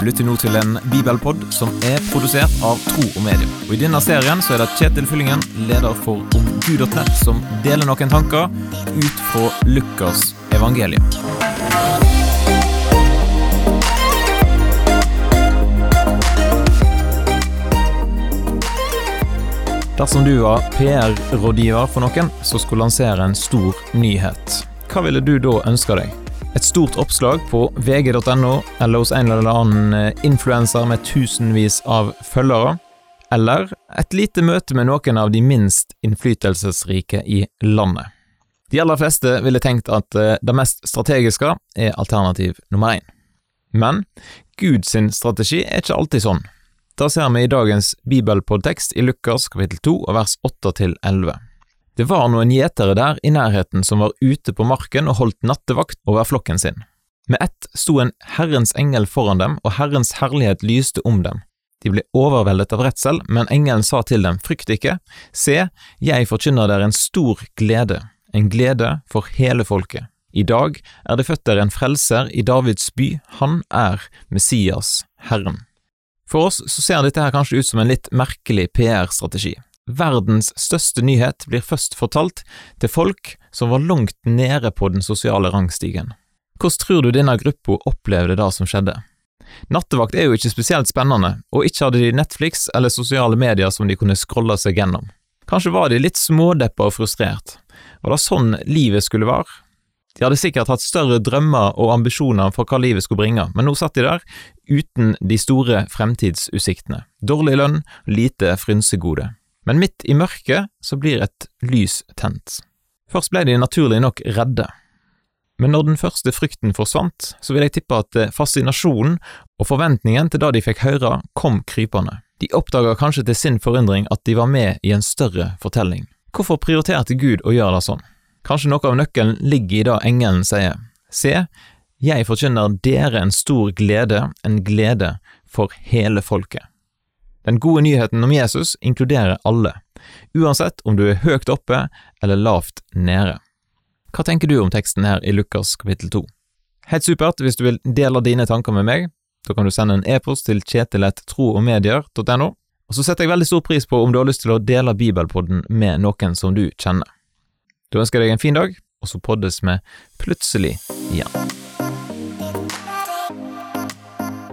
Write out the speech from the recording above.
Du lytter nå til en bibelpod som er produsert av Tro og Medie. Og I denne serien så er det Kjetil Fyllingen, leder for omgud.nett, som deler noen tanker ut fra Lukas evangelium. Dersom du var PR-rådgiver for noen som skulle lansere en stor nyhet, hva ville du da ønske deg? Et stort oppslag på vg.no eller hos en eller annen eh, influenser med tusenvis av følgere. Eller et lite møte med noen av de minst innflytelsesrike i landet. De aller fleste ville tenkt at eh, det mest strategiske er alternativ nummer én. Men Guds strategi er ikke alltid sånn. Da ser vi i dagens bibelpodtekst i Lukas kapittel 2 og vers 8 til 11. Det var noen gjetere der i nærheten som var ute på marken og holdt nattevakt over flokken sin. Med ett sto en Herrens engel foran dem, og Herrens herlighet lyste om dem. De ble overveldet av redsel, men engelen sa til dem, frykt ikke, se, jeg forkynner dere en stor glede, en glede for hele folket. I dag er det født dere en frelser i Davids by, han er Messias, Herren. For oss så ser dette her kanskje ut som en litt merkelig PR-strategi. Verdens største nyhet blir først fortalt til folk som var langt nede på den sosiale rangstigen. Hvordan tror du denne gruppa opplevde det som skjedde? Nattevakt er jo ikke spesielt spennende, og ikke hadde de Netflix eller sosiale medier som de kunne scrolle seg gjennom. Kanskje var de litt smådeppa og frustrert. Var det sånn livet skulle være? De hadde sikkert hatt større drømmer og ambisjoner for hva livet skulle bringe, men nå satt de der uten de store fremtidsutsiktene. Dårlig lønn, lite frynsegode. Men midt i mørket så blir et lys tent. Først ble de naturlig nok redde. Men når den første frykten forsvant, så vil jeg tippe at eh, fascinasjonen og forventningen til det de fikk høre, kom krypende. De oppdaga kanskje til sin forundring at de var med i en større fortelling. Hvorfor prioriterte Gud å gjøre det sånn? Kanskje noe av nøkkelen ligger i det engelen sier. Se, jeg forkynner dere en stor glede, en glede for hele folket. Den gode nyheten om Jesus inkluderer alle, uansett om du er høyt oppe eller lavt nede. Hva tenker du om teksten her i Lukas kapittel 2? Helt supert hvis du vil dele dine tanker med meg. Da kan du sende en e-post til kjetil.troogmedier.no, og så setter jeg veldig stor pris på om du har lyst til å dele bibelpodden med noen som du kjenner. Da ønsker jeg deg en fin dag, og så poddes vi plutselig igjen.